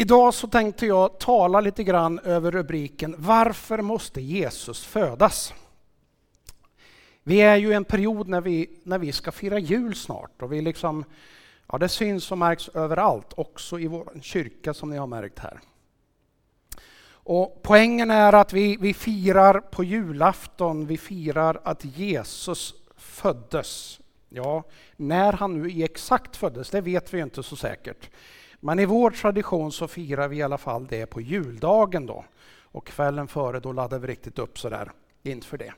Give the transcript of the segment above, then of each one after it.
Idag så tänkte jag tala lite grann över rubriken Varför måste Jesus födas? Vi är ju i en period när vi, när vi ska fira jul snart och vi liksom, ja, det syns och märks överallt, också i vår kyrka som ni har märkt här. Och poängen är att vi, vi firar på julafton, vi firar att Jesus föddes. Ja, när han nu exakt föddes, det vet vi inte så säkert. Men i vår tradition så firar vi i alla fall det på juldagen då. Och kvällen före då laddar vi riktigt upp sådär inför det.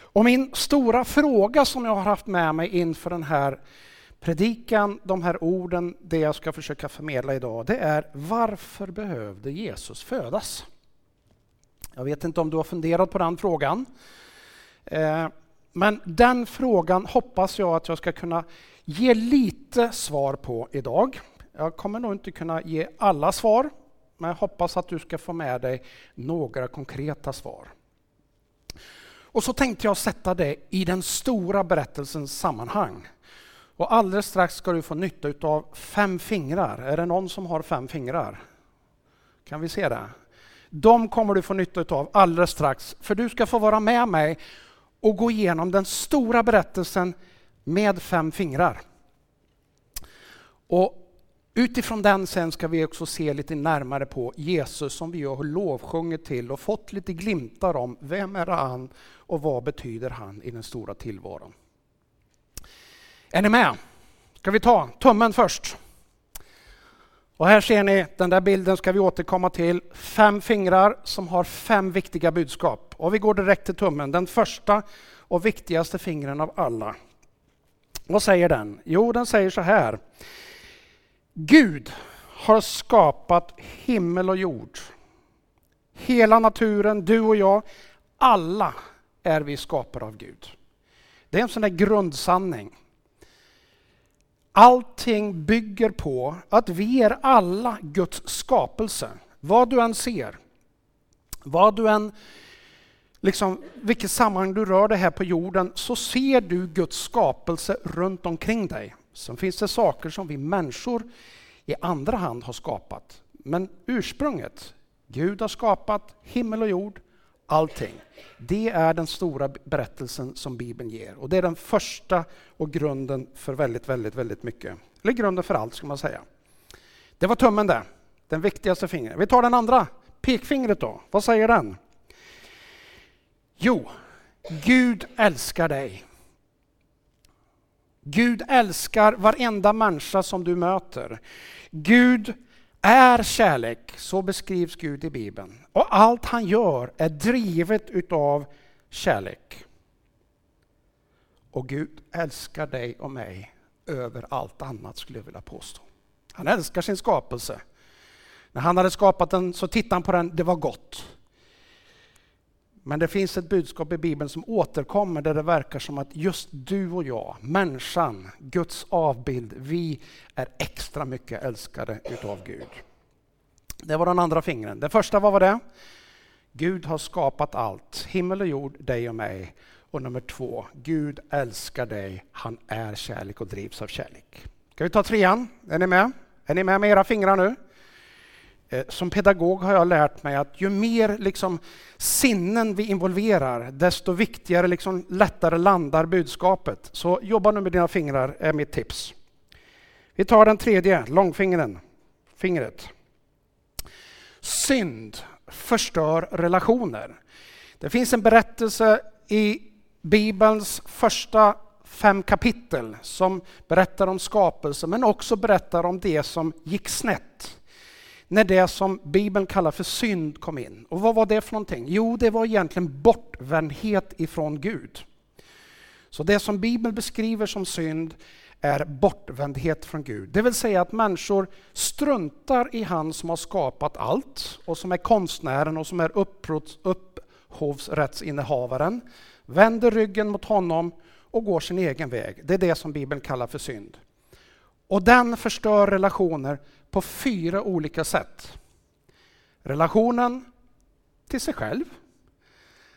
Och min stora fråga som jag har haft med mig inför den här predikan, de här orden, det jag ska försöka förmedla idag, det är varför behövde Jesus födas? Jag vet inte om du har funderat på den frågan. Eh, men den frågan hoppas jag att jag ska kunna ge lite svar på idag. Jag kommer nog inte kunna ge alla svar, men jag hoppas att du ska få med dig några konkreta svar. Och så tänkte jag sätta det i den stora berättelsens sammanhang. Och alldeles strax ska du få nytta av fem fingrar. Är det någon som har fem fingrar? Kan vi se det? De kommer du få nytta av alldeles strax, för du ska få vara med mig och gå igenom den stora berättelsen med fem fingrar. Och utifrån den sen ska vi också se lite närmare på Jesus som vi har lovsjungit till och fått lite glimtar om vem är han och vad betyder han i den stora tillvaron. Är ni med? Ska vi ta tummen först? Och här ser ni, den där bilden ska vi återkomma till. Fem fingrar som har fem viktiga budskap. Och vi går direkt till tummen, den första och viktigaste fingren av alla. Vad säger den? Jo, den säger så här. Gud har skapat himmel och jord. Hela naturen, du och jag, alla är vi skapade av Gud. Det är en sån där grundsanning. Allting bygger på att vi är alla Guds skapelse. Vad du än ser, vad du än, liksom, vilket sammanhang du rör dig här på jorden, så ser du Guds skapelse runt omkring dig. Sen finns det saker som vi människor i andra hand har skapat. Men ursprunget, Gud har skapat himmel och jord, allting. Det är den stora berättelsen som Bibeln ger. Och det är den första och grunden för väldigt, väldigt, väldigt mycket. Eller grunden för allt, ska man säga. Det var tummen det, den viktigaste fingret. Vi tar den andra, pekfingret då. Vad säger den? Jo, Gud älskar dig. Gud älskar varenda människa som du möter. Gud är kärlek, så beskrivs Gud i Bibeln. Och allt han gör är drivet utav kärlek. Och Gud älskar dig och mig över allt annat skulle jag vilja påstå. Han älskar sin skapelse. När han hade skapat den så tittade han på den, det var gott. Men det finns ett budskap i Bibeln som återkommer där det verkar som att just du och jag, människan, Guds avbild, vi är extra mycket älskade utav Gud. Det var den andra fingren. Det första, vad var det? Gud har skapat allt, himmel och jord, dig och mig. Och nummer två, Gud älskar dig, han är kärlek och drivs av kärlek. Ska vi ta trean? Är ni med? Är ni med med era fingrar nu? Eh, som pedagog har jag lärt mig att ju mer liksom sinnen vi involverar, desto viktigare, liksom lättare landar budskapet. Så jobba nu med dina fingrar, är mitt tips. Vi tar den tredje, långfingret. Fingret. Synd förstör relationer. Det finns en berättelse i Bibelns första fem kapitel som berättar om skapelse men också berättar om det som gick snett när det som Bibeln kallar för synd kom in. Och vad var det för någonting? Jo, det var egentligen bortvändhet ifrån Gud. Så det som Bibeln beskriver som synd är bortvändhet från Gud. Det vill säga att människor struntar i han som har skapat allt och som är konstnären och som är upphovsrättsinnehavaren, vänder ryggen mot honom och går sin egen väg. Det är det som Bibeln kallar för synd. Och den förstör relationer på fyra olika sätt. Relationen till sig själv,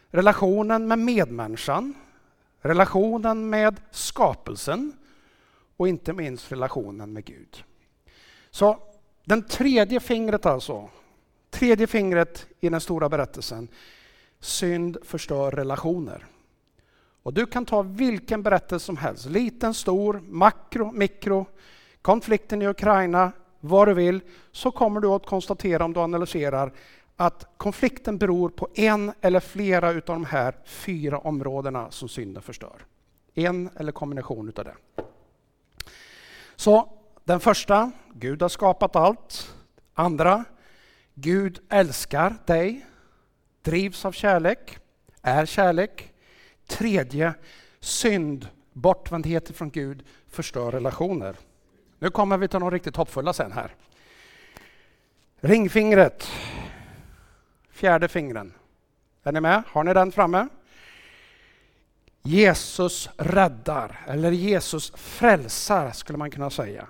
relationen med medmänniskan, relationen med skapelsen och inte minst relationen med Gud. Så Den tredje fingret alltså, tredje fingret i den stora berättelsen. Synd förstör relationer. Och du kan ta vilken berättelse som helst, liten, stor, makro, mikro, konflikten i Ukraina, vad du vill, så kommer du att konstatera om du analyserar att konflikten beror på en eller flera av de här fyra områdena som synden förstör. En eller kombination utav det. Så den första, Gud har skapat allt. Andra, Gud älskar dig, drivs av kärlek, är kärlek. Tredje, synd, bortvändhet från Gud, förstör relationer. Nu kommer vi till de riktigt hoppfulla sen här. Ringfingret, fjärde fingren. Är ni med? Har ni den framme? Jesus räddar, eller Jesus frälsar skulle man kunna säga.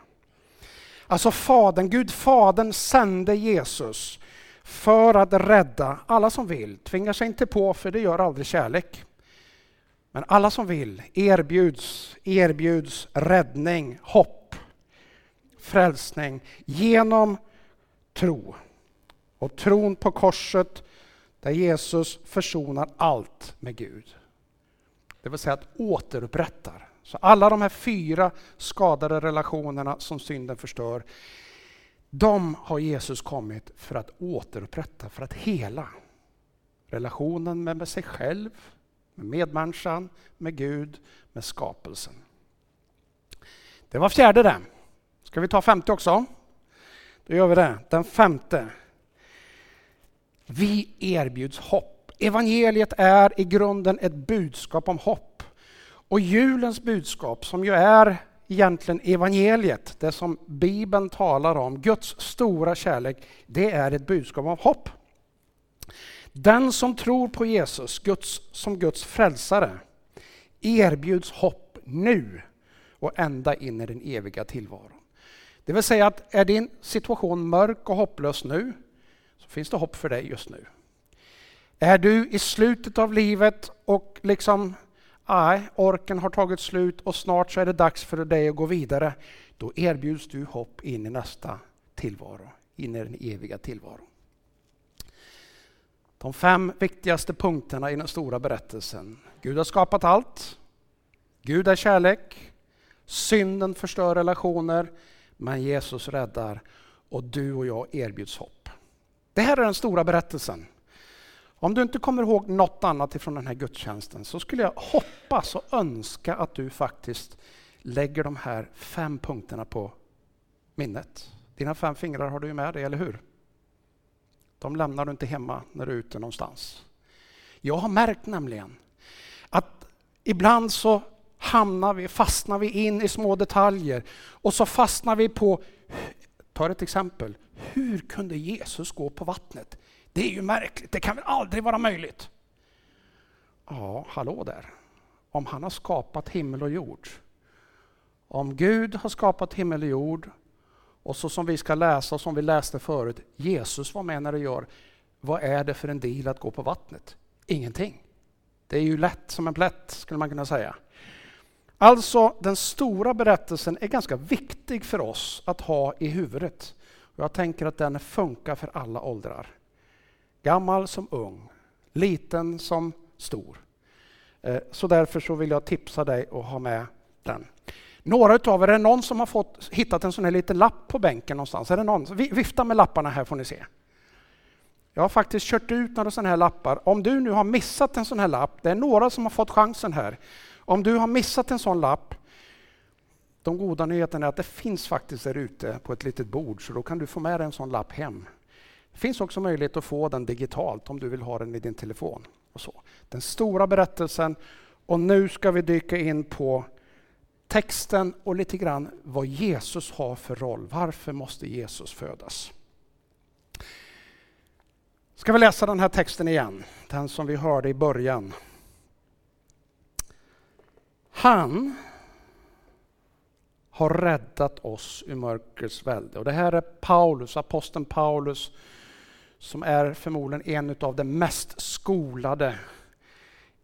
Alltså Fadern, Gud Fadern sände Jesus för att rädda alla som vill. Tvingar sig inte på, för det gör aldrig kärlek. Men alla som vill erbjuds, erbjuds räddning, hopp, frälsning genom tro. Och tron på korset där Jesus försonar allt med Gud. Det vill säga att återupprättar. Så alla de här fyra skadade relationerna som synden förstör, de har Jesus kommit för att återupprätta, för att hela. Relationen med sig själv, med medmänniskan, med Gud, med skapelsen. Det var fjärde det. Ska vi ta femte också? Då gör vi det. Den femte. Vi erbjuds hopp. Evangeliet är i grunden ett budskap om hopp. Och julens budskap, som ju är egentligen evangeliet, det som Bibeln talar om, Guds stora kärlek, det är ett budskap om hopp. Den som tror på Jesus Guds, som Guds frälsare erbjuds hopp nu och ända in i den eviga tillvaron. Det vill säga att är din situation mörk och hopplös nu, så finns det hopp för dig just nu. Är du i slutet av livet och liksom, nej, orken har tagit slut och snart så är det dags för dig att gå vidare. Då erbjuds du hopp in i nästa tillvaro, in i den eviga tillvaron. De fem viktigaste punkterna i den stora berättelsen. Gud har skapat allt. Gud är kärlek. Synden förstör relationer, men Jesus räddar och du och jag erbjuds hopp. Det här är den stora berättelsen. Om du inte kommer ihåg något annat ifrån den här gudstjänsten så skulle jag hoppas och önska att du faktiskt lägger de här fem punkterna på minnet. Dina fem fingrar har du ju med dig, eller hur? De lämnar du inte hemma när du är ute någonstans. Jag har märkt nämligen att ibland så hamnar vi, fastnar vi in i små detaljer och så fastnar vi på, ta ett exempel, hur kunde Jesus gå på vattnet? Det är ju märkligt, det kan väl aldrig vara möjligt? Ja, hallå där. Om han har skapat himmel och jord. Om Gud har skapat himmel och jord och så som vi ska läsa och som vi läste förut, Jesus var med när det gör. Vad är det för en deal att gå på vattnet? Ingenting. Det är ju lätt som en plätt skulle man kunna säga. Alltså den stora berättelsen är ganska viktig för oss att ha i huvudet. Jag tänker att den funkar för alla åldrar. Gammal som ung, liten som stor. Eh, så därför så vill jag tipsa dig att ha med den. Några utav er, är det någon som har fått, hittat en sån här liten lapp på bänken någonstans? Är det någon? Vifta med lapparna här får ni se. Jag har faktiskt kört ut några sådana här lappar. Om du nu har missat en sån här lapp, det är några som har fått chansen här. Om du har missat en sån lapp, de goda nyheterna är att det finns faktiskt där ute på ett litet bord, så då kan du få med dig en sån lapp hem. Det finns också möjlighet att få den digitalt om du vill ha den i din telefon. Och så. Den stora berättelsen. Och nu ska vi dyka in på texten och lite grann vad Jesus har för roll. Varför måste Jesus födas? Ska vi läsa den här texten igen? Den som vi hörde i början. Han har räddat oss ur mörkrets välde. Och det här är Paulus, aposteln Paulus, som är förmodligen en av de mest skolade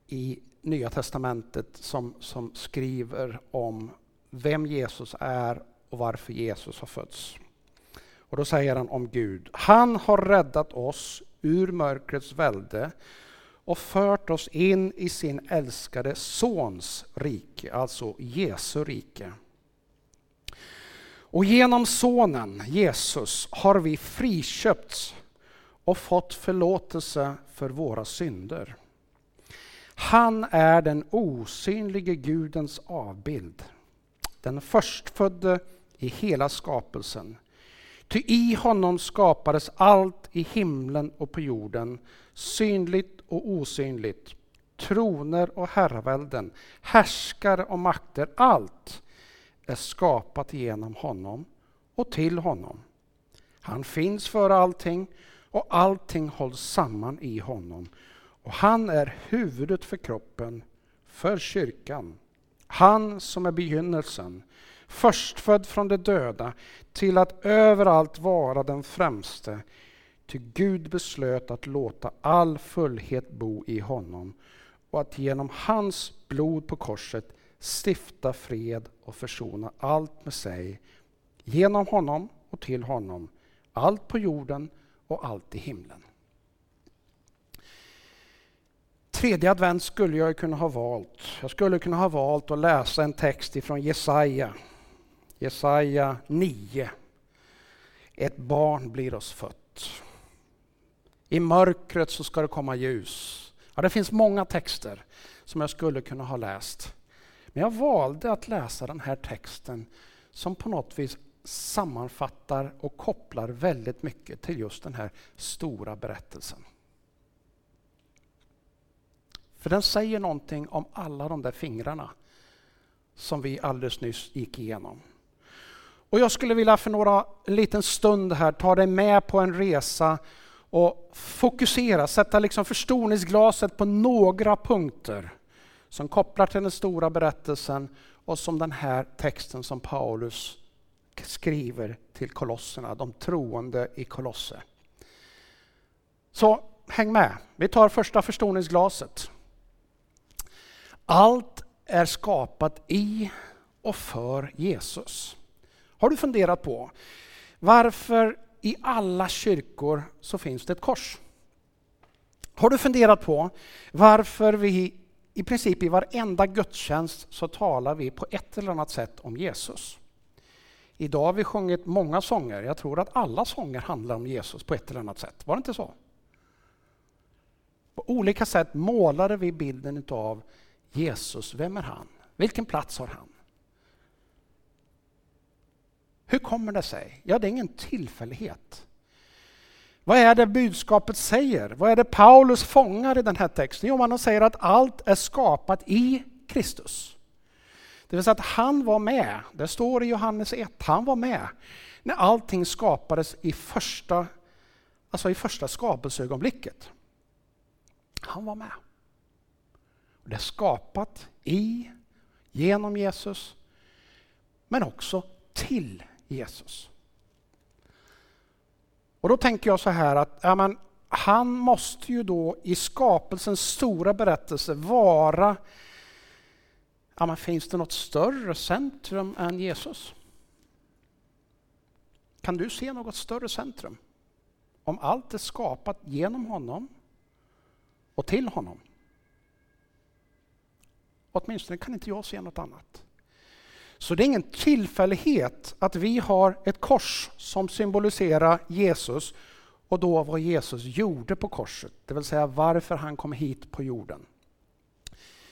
i Nya Testamentet som, som skriver om vem Jesus är och varför Jesus har fötts. Och då säger han om Gud. Han har räddat oss ur mörkrets välde och fört oss in i sin älskade Sons rike, alltså Jesu rike. Och genom Sonen, Jesus, har vi friköpts och fått förlåtelse för våra synder. Han är den osynlige Gudens avbild, den förstfödde i hela skapelsen. Ty i honom skapades allt i himlen och på jorden, synligt och osynligt, troner och herravälden, härskare och makter, allt är skapat genom honom och till honom. Han finns för allting och allting hålls samman i honom. Och han är huvudet för kroppen, för kyrkan. Han som är begynnelsen, förstfödd från de döda, till att överallt vara den främste. Ty Gud beslöt att låta all fullhet bo i honom och att genom hans blod på korset stifta fred och försona allt med sig. Genom honom och till honom, allt på jorden och allt i himlen. Tredje advent skulle jag kunna ha valt. Jag skulle kunna ha valt att läsa en text ifrån Jesaja. Jesaja 9. Ett barn blir oss fött. I mörkret så ska det komma ljus. Ja, det finns många texter som jag skulle kunna ha läst. Men jag valde att läsa den här texten som på något vis sammanfattar och kopplar väldigt mycket till just den här stora berättelsen. För den säger någonting om alla de där fingrarna som vi alldeles nyss gick igenom. Och jag skulle vilja för några en liten stund här ta dig med på en resa och fokusera, sätta liksom förstoringsglaset på några punkter som kopplar till den stora berättelsen och som den här texten som Paulus skriver till kolosserna, de troende i Kolosse. Så häng med, vi tar första förstoringsglaset. Allt är skapat i och för Jesus. Har du funderat på varför i alla kyrkor så finns det ett kors? Har du funderat på varför vi i princip i varenda gudstjänst så talar vi på ett eller annat sätt om Jesus? Idag har vi sjungit många sånger. Jag tror att alla sånger handlar om Jesus på ett eller annat sätt. Var det inte så? På olika sätt målade vi bilden av Jesus. Vem är han? Vilken plats har han? Hur kommer det sig? Ja, det är ingen tillfällighet. Vad är det budskapet säger? Vad är det Paulus fångar i den här texten? Jo, han säger att allt är skapat i Kristus. Det vill säga att han var med, det står i Johannes 1, han var med när allting skapades i första, alltså i första skapelseögonblicket. Han var med. Det är skapat i, genom Jesus, men också till Jesus. Och då tänker jag så här att ja, men, han måste ju då i skapelsens stora berättelse vara Ja, men finns det något större centrum än Jesus? Kan du se något större centrum? Om allt är skapat genom honom och till honom. Åtminstone kan inte jag se något annat. Så det är ingen tillfällighet att vi har ett kors som symboliserar Jesus och då vad Jesus gjorde på korset, det vill säga varför han kom hit på jorden.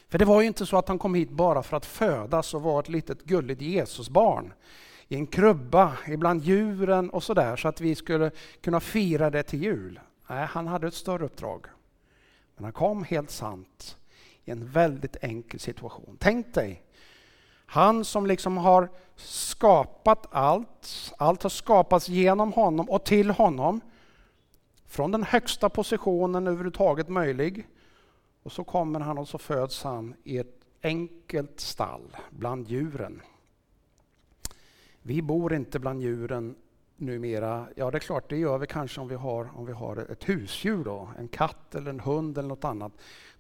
För det var ju inte så att han kom hit bara för att födas och vara ett litet gulligt Jesusbarn i en krubba ibland djuren och sådär så att vi skulle kunna fira det till jul. Nej, han hade ett större uppdrag. Men han kom helt sant i en väldigt enkel situation. Tänk dig, han som liksom har skapat allt, allt har skapats genom honom och till honom. Från den högsta positionen överhuvudtaget möjlig och så kommer han och så föds han i ett enkelt stall bland djuren. Vi bor inte bland djuren numera? Ja, det är klart, det gör vi kanske om vi har, om vi har ett husdjur, då, en katt eller en hund eller något annat.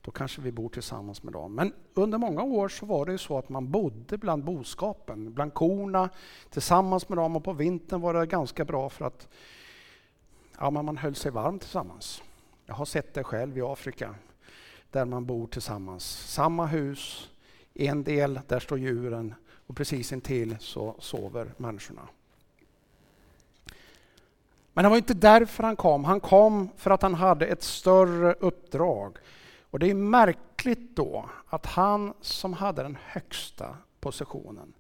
Då kanske vi bor tillsammans med dem. Men under många år så var det ju så att man bodde bland boskapen, bland korna, tillsammans med dem och på vintern var det ganska bra för att ja, man höll sig varm tillsammans. Jag har sett det själv i Afrika, där man bor tillsammans. Samma hus, en del, där står djuren och precis intill så sover människorna. Men det var inte därför han kom. Han kom för att han hade ett större uppdrag. Och det är märkligt då att han som hade den högsta positionen,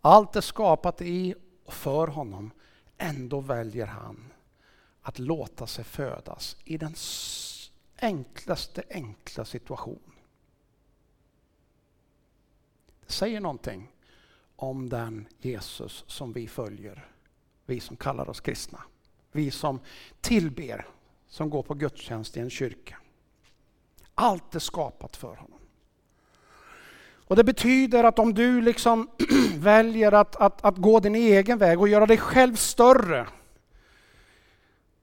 allt är skapat i och för honom, ändå väljer han att låta sig födas i den enklaste enkla situation. Det säger någonting om den Jesus som vi följer, vi som kallar oss kristna. Vi som tillber, som går på gudstjänst i en kyrka. Allt är skapat för honom. Och Det betyder att om du liksom väljer att, att, att gå din egen väg och göra dig själv större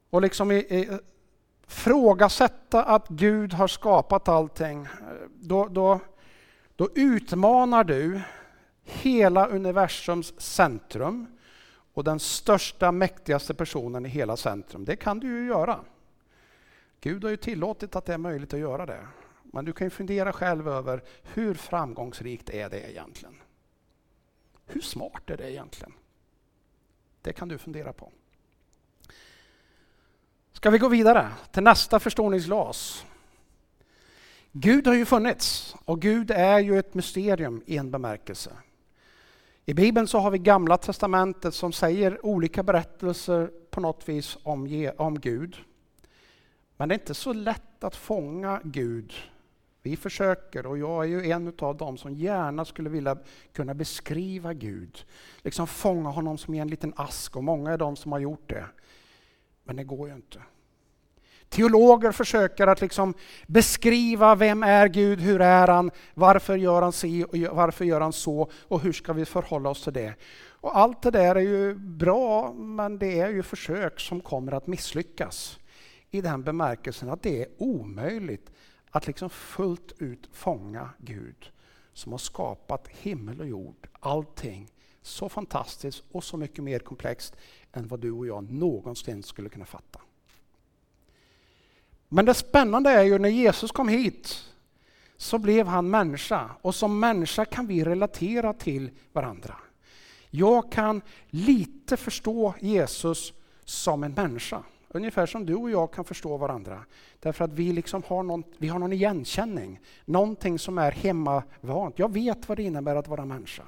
och liksom i, i, frågasätta att Gud har skapat allting, då, då, då utmanar du hela universums centrum och den största, mäktigaste personen i hela centrum. Det kan du ju göra. Gud har ju tillåtit att det är möjligt att göra det. Men du kan ju fundera själv över hur framgångsrikt är det egentligen? Hur smart är det egentligen? Det kan du fundera på. Ska vi gå vidare till nästa förståningsglas? Gud har ju funnits och Gud är ju ett mysterium i en bemärkelse. I Bibeln så har vi Gamla Testamentet som säger olika berättelser på något vis om, om Gud. Men det är inte så lätt att fånga Gud. Vi försöker och jag är ju en av dem som gärna skulle vilja kunna beskriva Gud. Liksom fånga honom som i en liten ask och många är de som har gjort det. Men det går ju inte. Teologer försöker att liksom beskriva vem är Gud, hur är han, varför gör han si och varför gör han så och hur ska vi förhålla oss till det. Och allt det där är ju bra, men det är ju försök som kommer att misslyckas i den bemärkelsen att det är omöjligt att liksom fullt ut fånga Gud som har skapat himmel och jord, allting så fantastiskt och så mycket mer komplext än vad du och jag någonsin skulle kunna fatta. Men det spännande är ju när Jesus kom hit så blev han människa och som människa kan vi relatera till varandra. Jag kan lite förstå Jesus som en människa. Ungefär som du och jag kan förstå varandra. Därför att vi, liksom har, någon, vi har någon igenkänning. Någonting som är hemmavant. Jag vet vad det innebär att vara människa.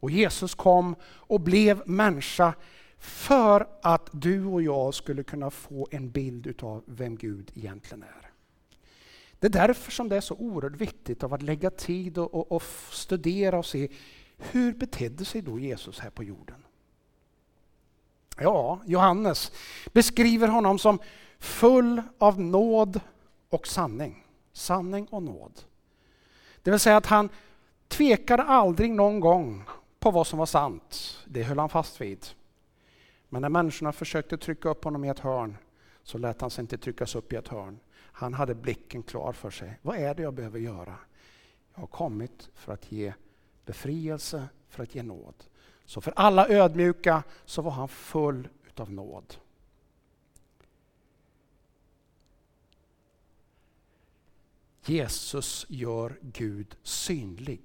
Och Jesus kom och blev människa för att du och jag skulle kunna få en bild av vem Gud egentligen är. Det är därför som det är så oerhört viktigt att lägga tid och, och, och studera och se hur betedde sig då Jesus här på jorden? Ja, Johannes beskriver honom som full av nåd och sanning. Sanning och nåd. Det vill säga att han tvekade aldrig någon gång på vad som var sant. Det höll han fast vid. Men när människorna försökte trycka upp honom i ett hörn så lät han sig inte tryckas upp i ett hörn. Han hade blicken klar för sig. Vad är det jag behöver göra? Jag har kommit för att ge befrielse, för att ge nåd. Så för alla ödmjuka så var han full utav nåd. Jesus gör Gud synlig.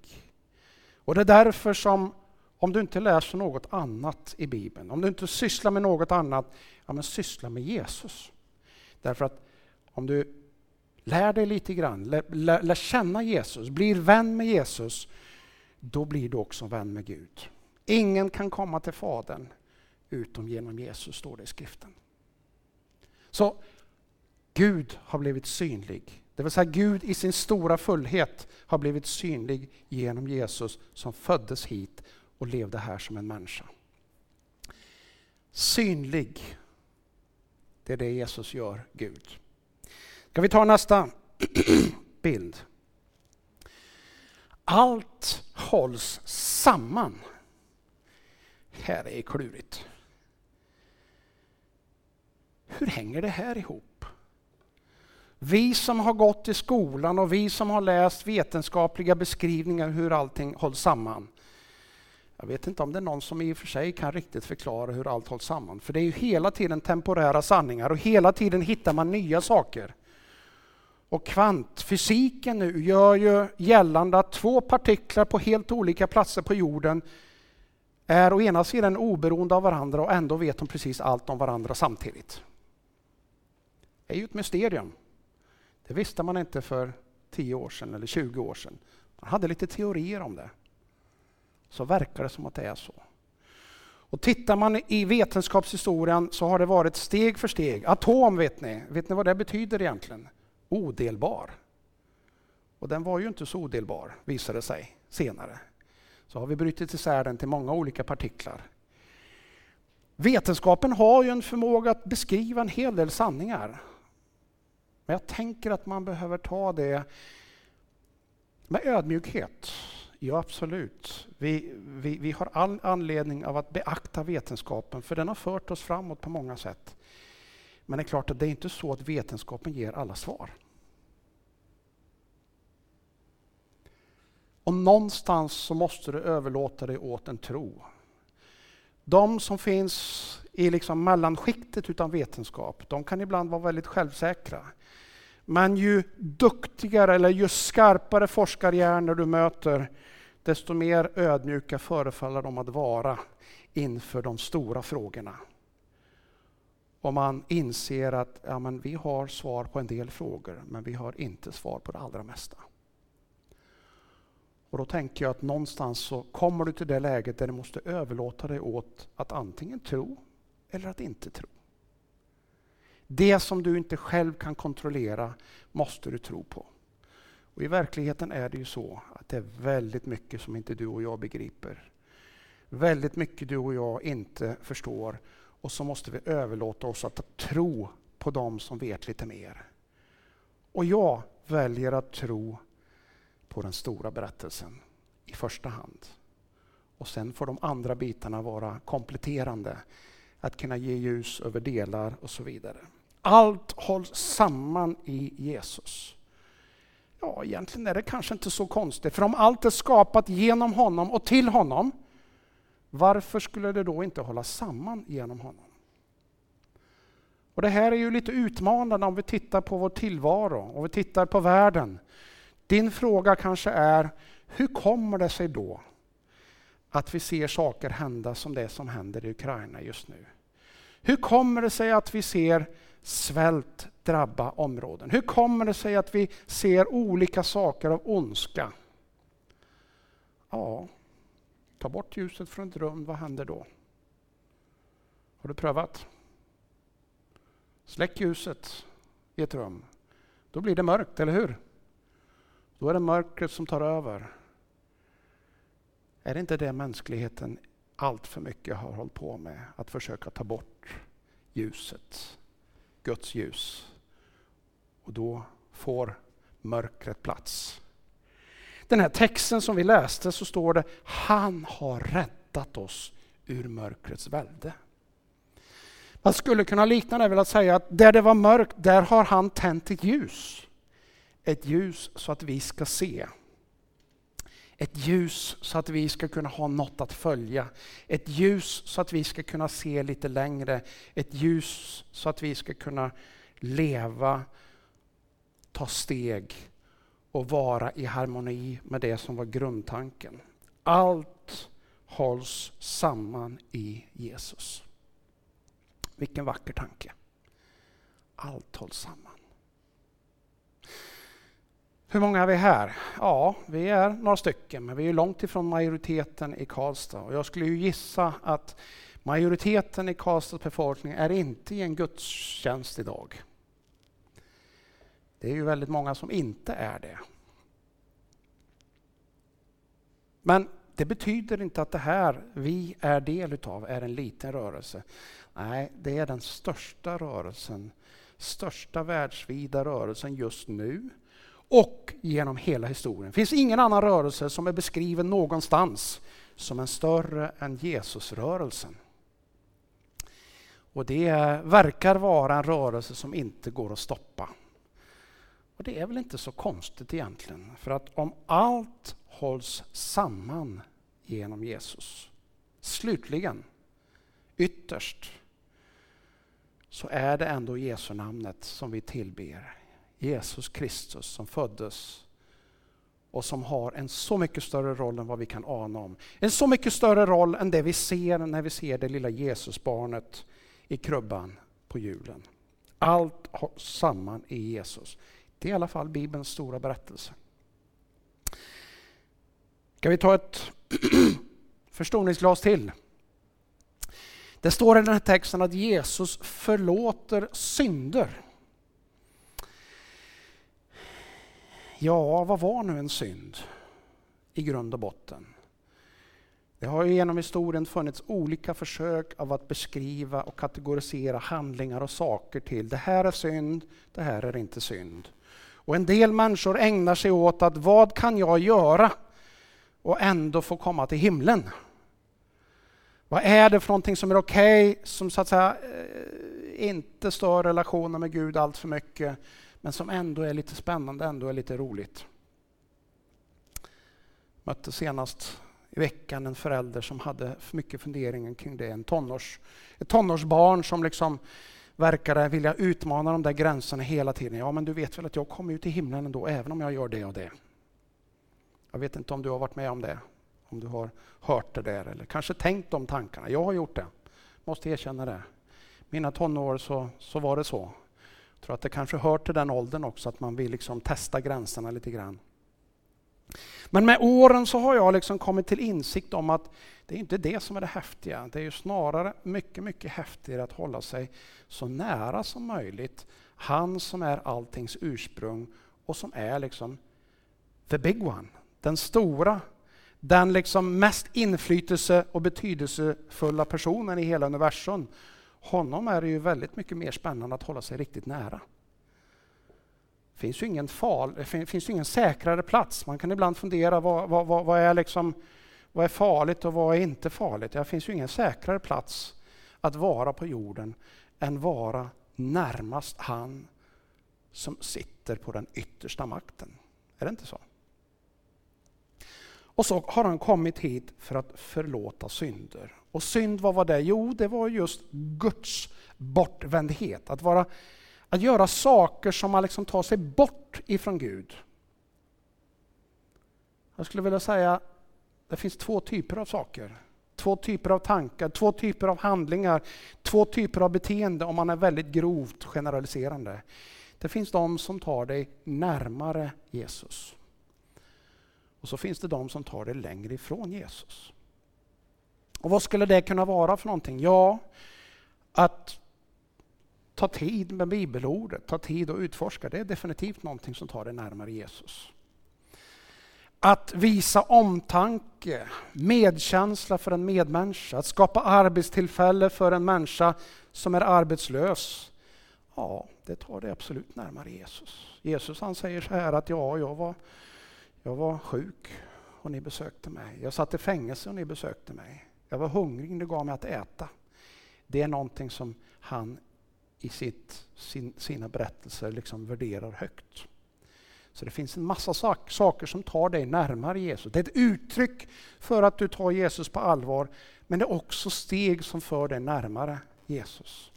Och det är därför som om du inte läser något annat i Bibeln, om du inte sysslar med något annat, ja men syssla med Jesus. Därför att om du lär dig lite grann, lär, lär, lär känna Jesus, blir vän med Jesus, då blir du också vän med Gud. Ingen kan komma till Fadern utom genom Jesus, står det i skriften. Så Gud har blivit synlig. Det vill säga Gud i sin stora fullhet har blivit synlig genom Jesus som föddes hit och levde här som en människa. Synlig, det är det Jesus gör, Gud. Ska vi ta nästa bild? Allt hålls samman här är klurigt. Hur hänger det här ihop? Vi som har gått i skolan och vi som har läst vetenskapliga beskrivningar hur allting hålls samman. Jag vet inte om det är någon som i och för sig kan riktigt förklara hur allt hålls samman. För det är ju hela tiden temporära sanningar och hela tiden hittar man nya saker. Och kvantfysiken nu gör ju gällande att två partiklar på helt olika platser på jorden är å ena sidan oberoende av varandra och ändå vet de precis allt om varandra samtidigt. Det är ju ett mysterium. Det visste man inte för 10 år sedan eller 20 år sedan. Man hade lite teorier om det. Så verkar det som att det är så. Och tittar man i vetenskapshistorien så har det varit steg för steg. Atom vet ni, vet ni vad det betyder egentligen? Odelbar. Och den var ju inte så odelbar visade det sig senare. Så har vi brutit isär den till många olika partiklar. Vetenskapen har ju en förmåga att beskriva en hel del sanningar. Men jag tänker att man behöver ta det med ödmjukhet. Ja, absolut. Vi, vi, vi har all anledning av att beakta vetenskapen för den har fört oss framåt på många sätt. Men det är klart att det är inte så att vetenskapen ger alla svar. Och någonstans så måste du överlåta dig åt en tro. De som finns i liksom mellanskiktet utan vetenskap, de kan ibland vara väldigt självsäkra. Men ju duktigare eller ju skarpare forskarhjärnor du möter, desto mer ödmjuka förefaller de att vara inför de stora frågorna. Och man inser att ja, men vi har svar på en del frågor, men vi har inte svar på det allra mesta. Och då tänker jag att någonstans så kommer du till det läget där du måste överlåta dig åt att antingen tro eller att inte tro. Det som du inte själv kan kontrollera måste du tro på. Och I verkligheten är det ju så att det är väldigt mycket som inte du och jag begriper. Väldigt mycket du och jag inte förstår och så måste vi överlåta oss att tro på dem som vet lite mer. Och jag väljer att tro på den stora berättelsen i första hand. Och sen får de andra bitarna vara kompletterande. Att kunna ge ljus över delar och så vidare. Allt hålls samman i Jesus. Ja, egentligen är det kanske inte så konstigt, för om allt är skapat genom honom och till honom, varför skulle det då inte hållas samman genom honom? Och Det här är ju lite utmanande om vi tittar på vår tillvaro om vi tittar på världen. Din fråga kanske är, hur kommer det sig då att vi ser saker hända som det som händer i Ukraina just nu? Hur kommer det sig att vi ser svält drabba områden? Hur kommer det sig att vi ser olika saker av ondska? Ja, ta bort ljuset från ett rum, vad händer då? Har du prövat? Släck ljuset i ett rum. Då blir det mörkt, eller hur? Då är det mörkret som tar över. Är det inte det mänskligheten allt för mycket har hållit på med? Att försöka ta bort ljuset, Guds ljus. Och då får mörkret plats. Den här texten som vi läste så står det Han har räddat oss ur mörkrets välde. Man skulle kunna likna det vid att säga att där det var mörkt, där har han tänt ett ljus. Ett ljus så att vi ska se. Ett ljus så att vi ska kunna ha något att följa. Ett ljus så att vi ska kunna se lite längre. Ett ljus så att vi ska kunna leva, ta steg och vara i harmoni med det som var grundtanken. Allt hålls samman i Jesus. Vilken vacker tanke. Allt hålls samman. Hur många är vi här? Ja, vi är några stycken, men vi är långt ifrån majoriteten i Karlstad. Och jag skulle ju gissa att majoriteten i Karlstads befolkning är inte i en gudstjänst idag. Det är ju väldigt många som inte är det. Men det betyder inte att det här vi är del utav är en liten rörelse. Nej, det är den största rörelsen, största världsvida rörelsen just nu och genom hela historien. Det finns ingen annan rörelse som är beskriven någonstans som är större än Jesusrörelsen. Och det verkar vara en rörelse som inte går att stoppa. Och det är väl inte så konstigt egentligen, för att om allt hålls samman genom Jesus, slutligen, ytterst, så är det ändå Jesu namnet som vi tillber. Jesus Kristus som föddes och som har en så mycket större roll än vad vi kan ana om. En så mycket större roll än det vi ser när vi ser det lilla Jesusbarnet i krubban på julen. Allt har samman i Jesus. Det är i alla fall Bibelns stora berättelse. Ska vi ta ett förstoringsglas till? Det står i den här texten att Jesus förlåter synder. Ja, vad var nu en synd i grund och botten? Det har ju genom historien funnits olika försök av att beskriva och kategorisera handlingar och saker till det här är synd, det här är inte synd. Och en del människor ägnar sig åt att vad kan jag göra och ändå få komma till himlen? Vad är det för någonting som är okej, okay, som så att säga eh, inte stör relationen med Gud allt för mycket, men som ändå är lite spännande, ändå är lite roligt. Jag mötte senast i veckan en förälder som hade för mycket funderingar kring det. En tonårs, ett tonårsbarn som liksom verkade vilja utmana de där gränserna hela tiden. Ja, men du vet väl att jag kommer ju till himlen ändå, även om jag gör det och det. Jag vet inte om du har varit med om det, om du har hört det där eller kanske tänkt de tankarna. Jag har gjort det, måste erkänna det. Mina tonår så, så var det så. Jag tror att det kanske hör till den åldern också, att man vill liksom testa gränserna lite grann. Men med åren så har jag liksom kommit till insikt om att det är inte det som är det häftiga. Det är ju snarare mycket, mycket häftigare att hålla sig så nära som möjligt han som är alltings ursprung och som är liksom the big one, den stora, den liksom mest inflytelse och betydelsefulla personen i hela universum. Honom är det ju väldigt mycket mer spännande att hålla sig riktigt nära finns ju ingen, fal, det finns ingen säkrare plats. Man kan ibland fundera vad, vad, vad, vad, är liksom, vad är farligt och vad är inte farligt? Det finns ju ingen säkrare plats att vara på jorden än vara närmast han som sitter på den yttersta makten. Är det inte så? Och så har han kommit hit för att förlåta synder. Och synd, vad var det? Jo, det var just Guds bortvändhet. Att vara att göra saker som man liksom tar sig bort ifrån Gud. Jag skulle vilja säga det finns två typer av saker. Två typer av tankar, två typer av handlingar, två typer av beteende om man är väldigt grovt generaliserande. Det finns de som tar dig närmare Jesus. Och så finns det de som tar dig längre ifrån Jesus. Och vad skulle det kunna vara för någonting? Ja, att ta tid med bibelordet, ta tid och utforska. Det är definitivt någonting som tar dig närmare Jesus. Att visa omtanke, medkänsla för en medmänniska, att skapa arbetstillfälle för en människa som är arbetslös. Ja, det tar dig absolut närmare Jesus. Jesus han säger så här att ja, jag var, jag var sjuk och ni besökte mig. Jag satt i fängelse och ni besökte mig. Jag var hungrig du gav mig att äta. Det är någonting som han i sitt, sin, sina berättelser liksom värderar högt. Så det finns en massa sak, saker som tar dig närmare Jesus. Det är ett uttryck för att du tar Jesus på allvar, men det är också steg som för dig närmare Jesus.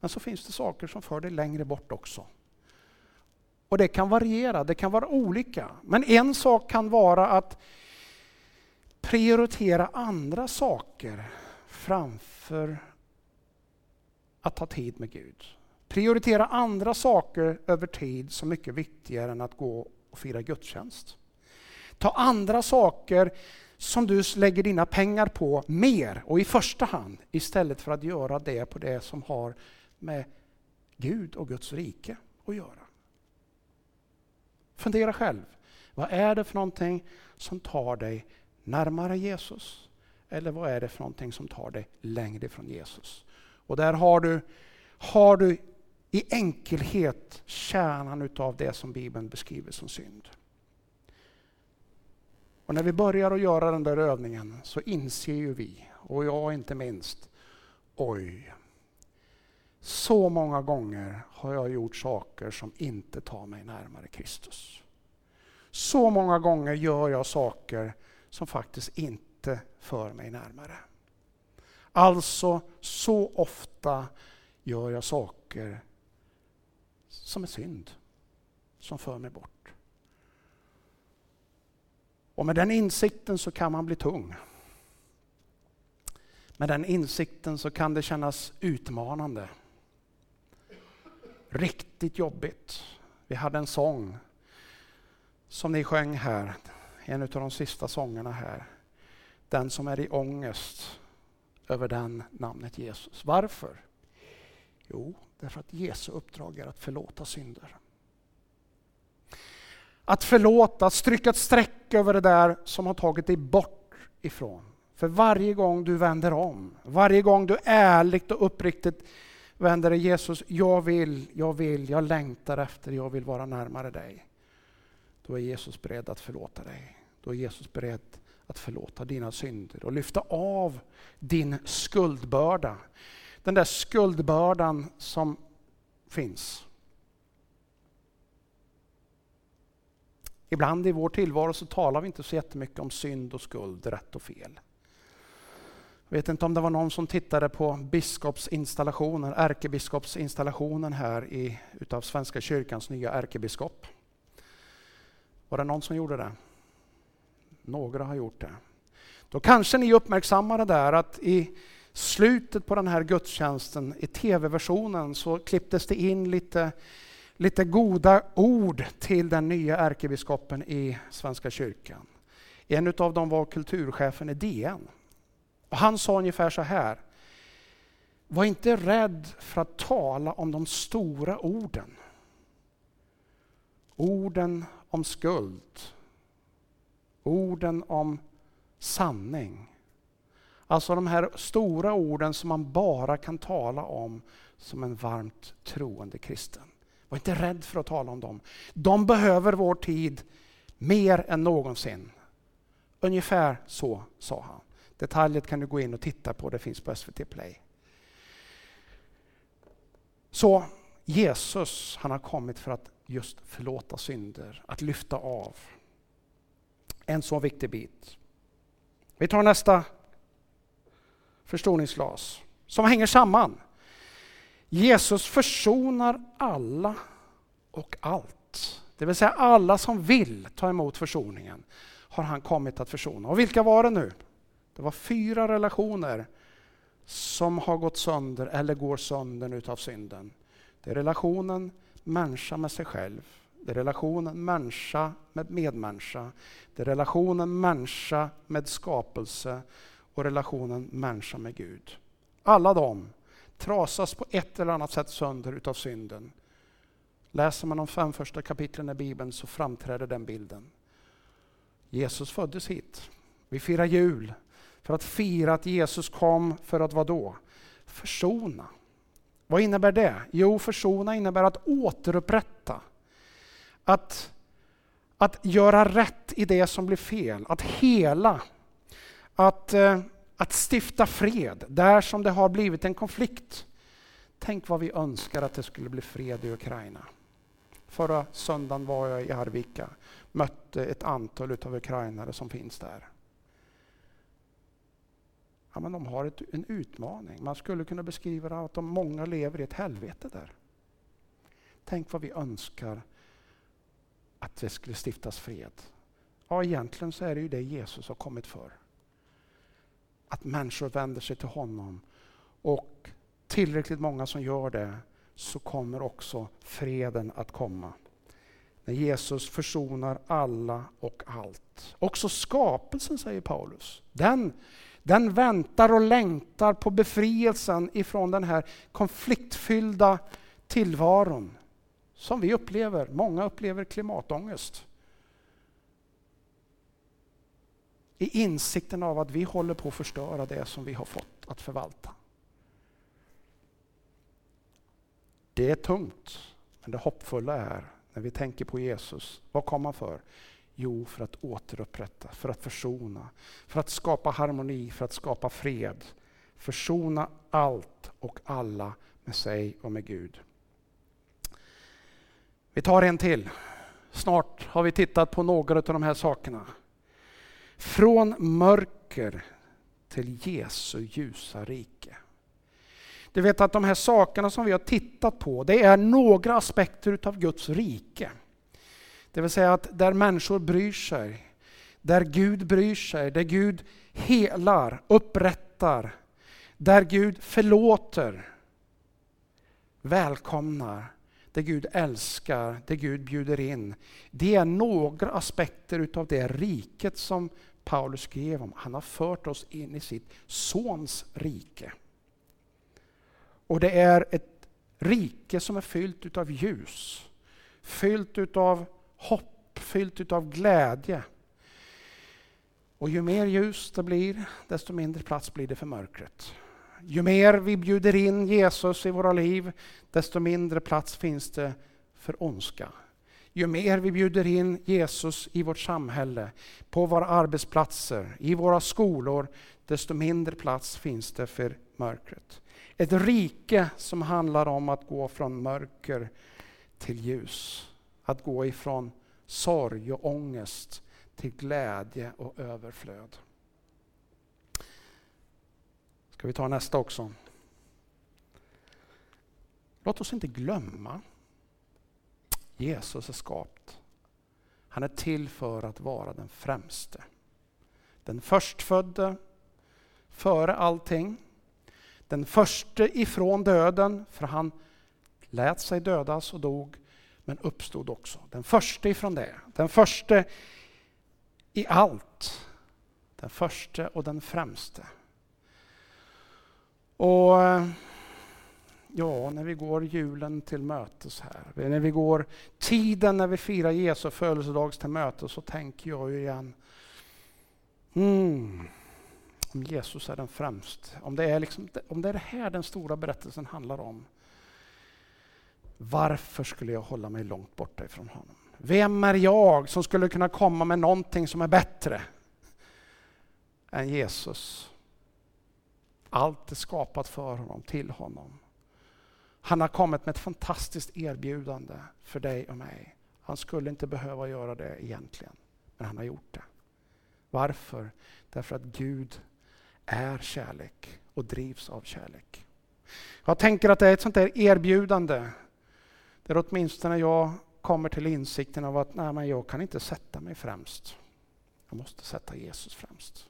Men så finns det saker som för dig längre bort också. Och det kan variera, det kan vara olika. Men en sak kan vara att prioritera andra saker framför att ta tid med Gud. Prioritera andra saker över tid som mycket viktigare än att gå och fira gudstjänst. Ta andra saker som du lägger dina pengar på mer och i första hand istället för att göra det på det som har med Gud och Guds rike att göra. Fundera själv. Vad är det för någonting som tar dig närmare Jesus? Eller vad är det för någonting som tar dig längre ifrån Jesus? Och där har du, har du i enkelhet kärnan utav det som Bibeln beskriver som synd. Och när vi börjar att göra den där övningen så inser ju vi, och jag inte minst, oj, så många gånger har jag gjort saker som inte tar mig närmare Kristus. Så många gånger gör jag saker som faktiskt inte för mig närmare. Alltså, så ofta gör jag saker som är synd, som för mig bort. Och med den insikten så kan man bli tung. Med den insikten så kan det kännas utmanande. Riktigt jobbigt. Vi hade en sång som ni sjöng här, en av de sista sångerna här. Den som är i ångest över den namnet Jesus. Varför? Jo, därför att Jesu uppdrag är att förlåta synder. Att förlåta, att stryka ett streck över det där som har tagit dig bort ifrån. För varje gång du vänder om, varje gång du ärligt och uppriktigt vänder dig Jesus, jag vill, jag vill, jag längtar efter, jag vill vara närmare dig. Då är Jesus beredd att förlåta dig. Då är Jesus beredd att förlåta dina synder och lyfta av din skuldbörda. Den där skuldbördan som finns. Ibland i vår tillvaro så talar vi inte så jättemycket om synd och skuld, rätt och fel. Jag vet inte om det var någon som tittade på biskopsinstallationen, ärkebiskopsinstallationen här i, utav Svenska kyrkans nya ärkebiskop. Var det någon som gjorde det? Några har gjort det. Då kanske ni uppmärksammade där att i slutet på den här gudstjänsten, i tv-versionen, så klipptes det in lite, lite goda ord till den nya ärkebiskopen i Svenska kyrkan. En av dem var kulturchefen i DN. Och han sa ungefär så här. Var inte rädd för att tala om de stora orden. Orden om skuld. Orden om sanning. Alltså de här stora orden som man bara kan tala om som en varmt troende kristen. Var inte rädd för att tala om dem. De behöver vår tid mer än någonsin. Ungefär så sa han. Detaljet kan du gå in och titta på, det finns på SVT Play. Så Jesus, han har kommit för att just förlåta synder, att lyfta av. En så viktig bit. Vi tar nästa förstoringsglas som hänger samman. Jesus försonar alla och allt. Det vill säga alla som vill ta emot försoningen har han kommit att försona. Och vilka var det nu? Det var fyra relationer som har gått sönder eller går sönder utav synden. Det är relationen människa med sig själv. Det är relationen människa med medmänniska. Det är relationen människa med skapelse och relationen människa med Gud. Alla de trasas på ett eller annat sätt sönder utav synden. Läser man de fem första kapitlen i Bibeln så framträder den bilden. Jesus föddes hit. Vi firar jul för att fira att Jesus kom för att vad då? Försona. Vad innebär det? Jo, försona innebär att återupprätta. Att, att göra rätt i det som blir fel, att hela. Att, eh, att stifta fred där som det har blivit en konflikt. Tänk vad vi önskar att det skulle bli fred i Ukraina. Förra söndagen var jag i Arvika, mötte ett antal av ukrainare som finns där. Ja, men de har ett, en utmaning. Man skulle kunna beskriva det att de många lever i ett helvete där. Tänk vad vi önskar att det skulle stiftas fred. Ja, egentligen så är det ju det Jesus har kommit för. Att människor vänder sig till honom och tillräckligt många som gör det så kommer också freden att komma. När Jesus försonar alla och allt. Också skapelsen, säger Paulus. Den den väntar och längtar på befrielsen ifrån den här konfliktfyllda tillvaron som vi upplever. Många upplever klimatångest. I insikten av att vi håller på att förstöra det som vi har fått att förvalta. Det är tungt, men det hoppfulla är när vi tänker på Jesus. Vad kom han för? Jo, för att återupprätta, för att försona, för att skapa harmoni, för att skapa fred. Försona allt och alla med sig och med Gud. Vi tar en till. Snart har vi tittat på några av de här sakerna. Från mörker till Jesu ljusa rike. Du vet att de här sakerna som vi har tittat på, det är några aspekter utav Guds rike. Det vill säga att där människor bryr sig, där Gud bryr sig, där Gud helar, upprättar, där Gud förlåter, välkomnar, där Gud älskar, där Gud bjuder in. Det är några aspekter utav det riket som Paulus skrev om. Han har fört oss in i sitt sons rike. Och det är ett rike som är fyllt utav ljus, fyllt utav hopp, fyllt utav glädje. Och ju mer ljus det blir, desto mindre plats blir det för mörkret. Ju mer vi bjuder in Jesus i våra liv, desto mindre plats finns det för ondska. Ju mer vi bjuder in Jesus i vårt samhälle, på våra arbetsplatser, i våra skolor, desto mindre plats finns det för mörkret. Ett rike som handlar om att gå från mörker till ljus. Att gå ifrån sorg och ångest till glädje och överflöd. Ska vi ta nästa också? Låt oss inte glömma Jesus är skapt. Han är till för att vara den främste. Den förstfödde, före allting. Den förste ifrån döden, för han lät sig dödas och dog, men uppstod också. Den första ifrån det. Den första i allt. Den första och den främste. Och ja, när vi går julen till mötes här, när vi går tiden när vi firar Jesu födelsedags till mötes så tänker jag ju igen, mm, om Jesus är den främste. om det är, liksom, om det är det här den stora berättelsen handlar om. Varför skulle jag hålla mig långt borta ifrån honom? Vem är jag som skulle kunna komma med någonting som är bättre än Jesus? Allt är skapat för honom, till honom. Han har kommit med ett fantastiskt erbjudande för dig och mig. Han skulle inte behöva göra det egentligen, men han har gjort det. Varför? Därför att Gud är kärlek och drivs av kärlek. Jag tänker att det är ett sånt där erbjudande där åtminstone jag kommer till insikten av att nej, men jag kan inte sätta mig främst. Jag måste sätta Jesus främst.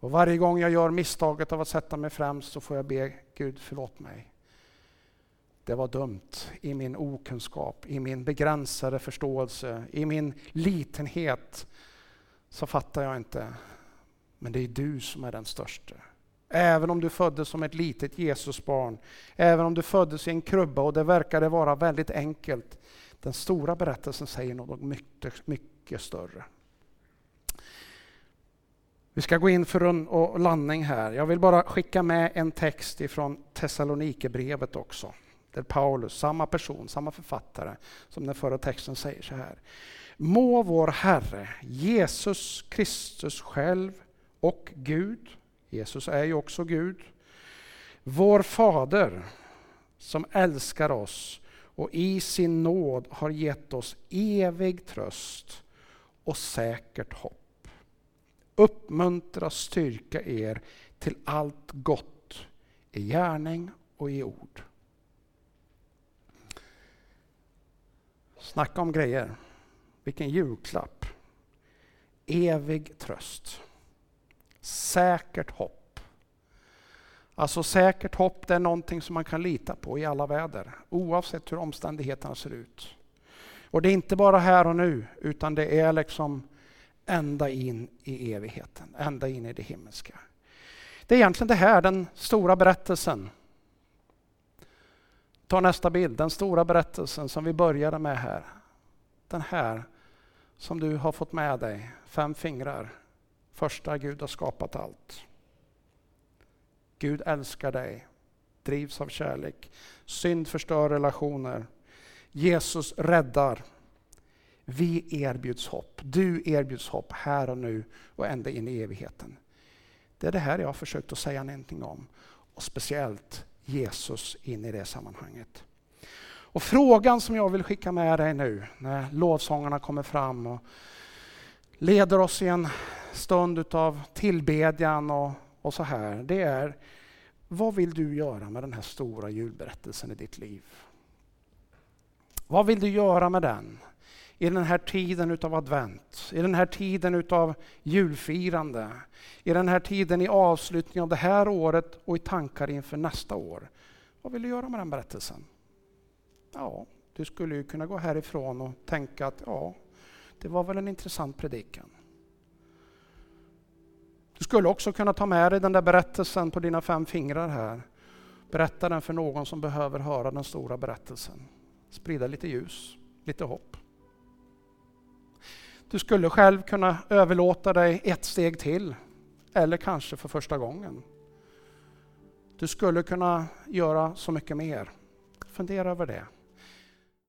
Och varje gång jag gör misstaget av att sätta mig främst så får jag be Gud förlåt mig. Det var dumt i min okunskap, i min begränsade förståelse, i min litenhet så fattar jag inte. Men det är du som är den största. Även om du föddes som ett litet Jesusbarn, även om du föddes i en krubba och det verkade vara väldigt enkelt. Den stora berättelsen säger något mycket, mycket större. Vi ska gå in för en och landning här. Jag vill bara skicka med en text ifrån Thessalonikerbrevet också. Där Paulus, samma person, samma författare som den förra texten säger så här. Må vår Herre Jesus Kristus själv och Gud, Jesus är ju också Gud, vår Fader som älskar oss och i sin nåd har gett oss evig tröst och säkert hopp uppmuntra, styrka er till allt gott i gärning och i ord. Snacka om grejer. Vilken julklapp. Evig tröst. Säkert hopp. Alltså säkert hopp det är någonting som man kan lita på i alla väder. Oavsett hur omständigheterna ser ut. Och det är inte bara här och nu utan det är liksom ända in i evigheten, ända in i det himmelska. Det är egentligen det här, den stora berättelsen. Ta nästa bild, den stora berättelsen som vi började med här. Den här som du har fått med dig, fem fingrar. Första, Gud har skapat allt. Gud älskar dig, drivs av kärlek. Synd förstör relationer. Jesus räddar. Vi erbjuds hopp. Du erbjuds hopp här och nu och ända in i evigheten. Det är det här jag har försökt att säga någonting om. Och speciellt Jesus in i det sammanhanget. Och frågan som jag vill skicka med dig nu när lovsångarna kommer fram och leder oss i en stund av tillbedjan och, och så här. Det är, vad vill du göra med den här stora julberättelsen i ditt liv? Vad vill du göra med den? I den här tiden utav advent, i den här tiden utav julfirande, i den här tiden i avslutningen av det här året och i tankar inför nästa år. Vad vill du göra med den berättelsen? Ja, du skulle ju kunna gå härifrån och tänka att ja, det var väl en intressant predikan. Du skulle också kunna ta med dig den där berättelsen på dina fem fingrar här. Berätta den för någon som behöver höra den stora berättelsen. Sprida lite ljus, lite hopp. Du skulle själv kunna överlåta dig ett steg till, eller kanske för första gången. Du skulle kunna göra så mycket mer. Fundera över det.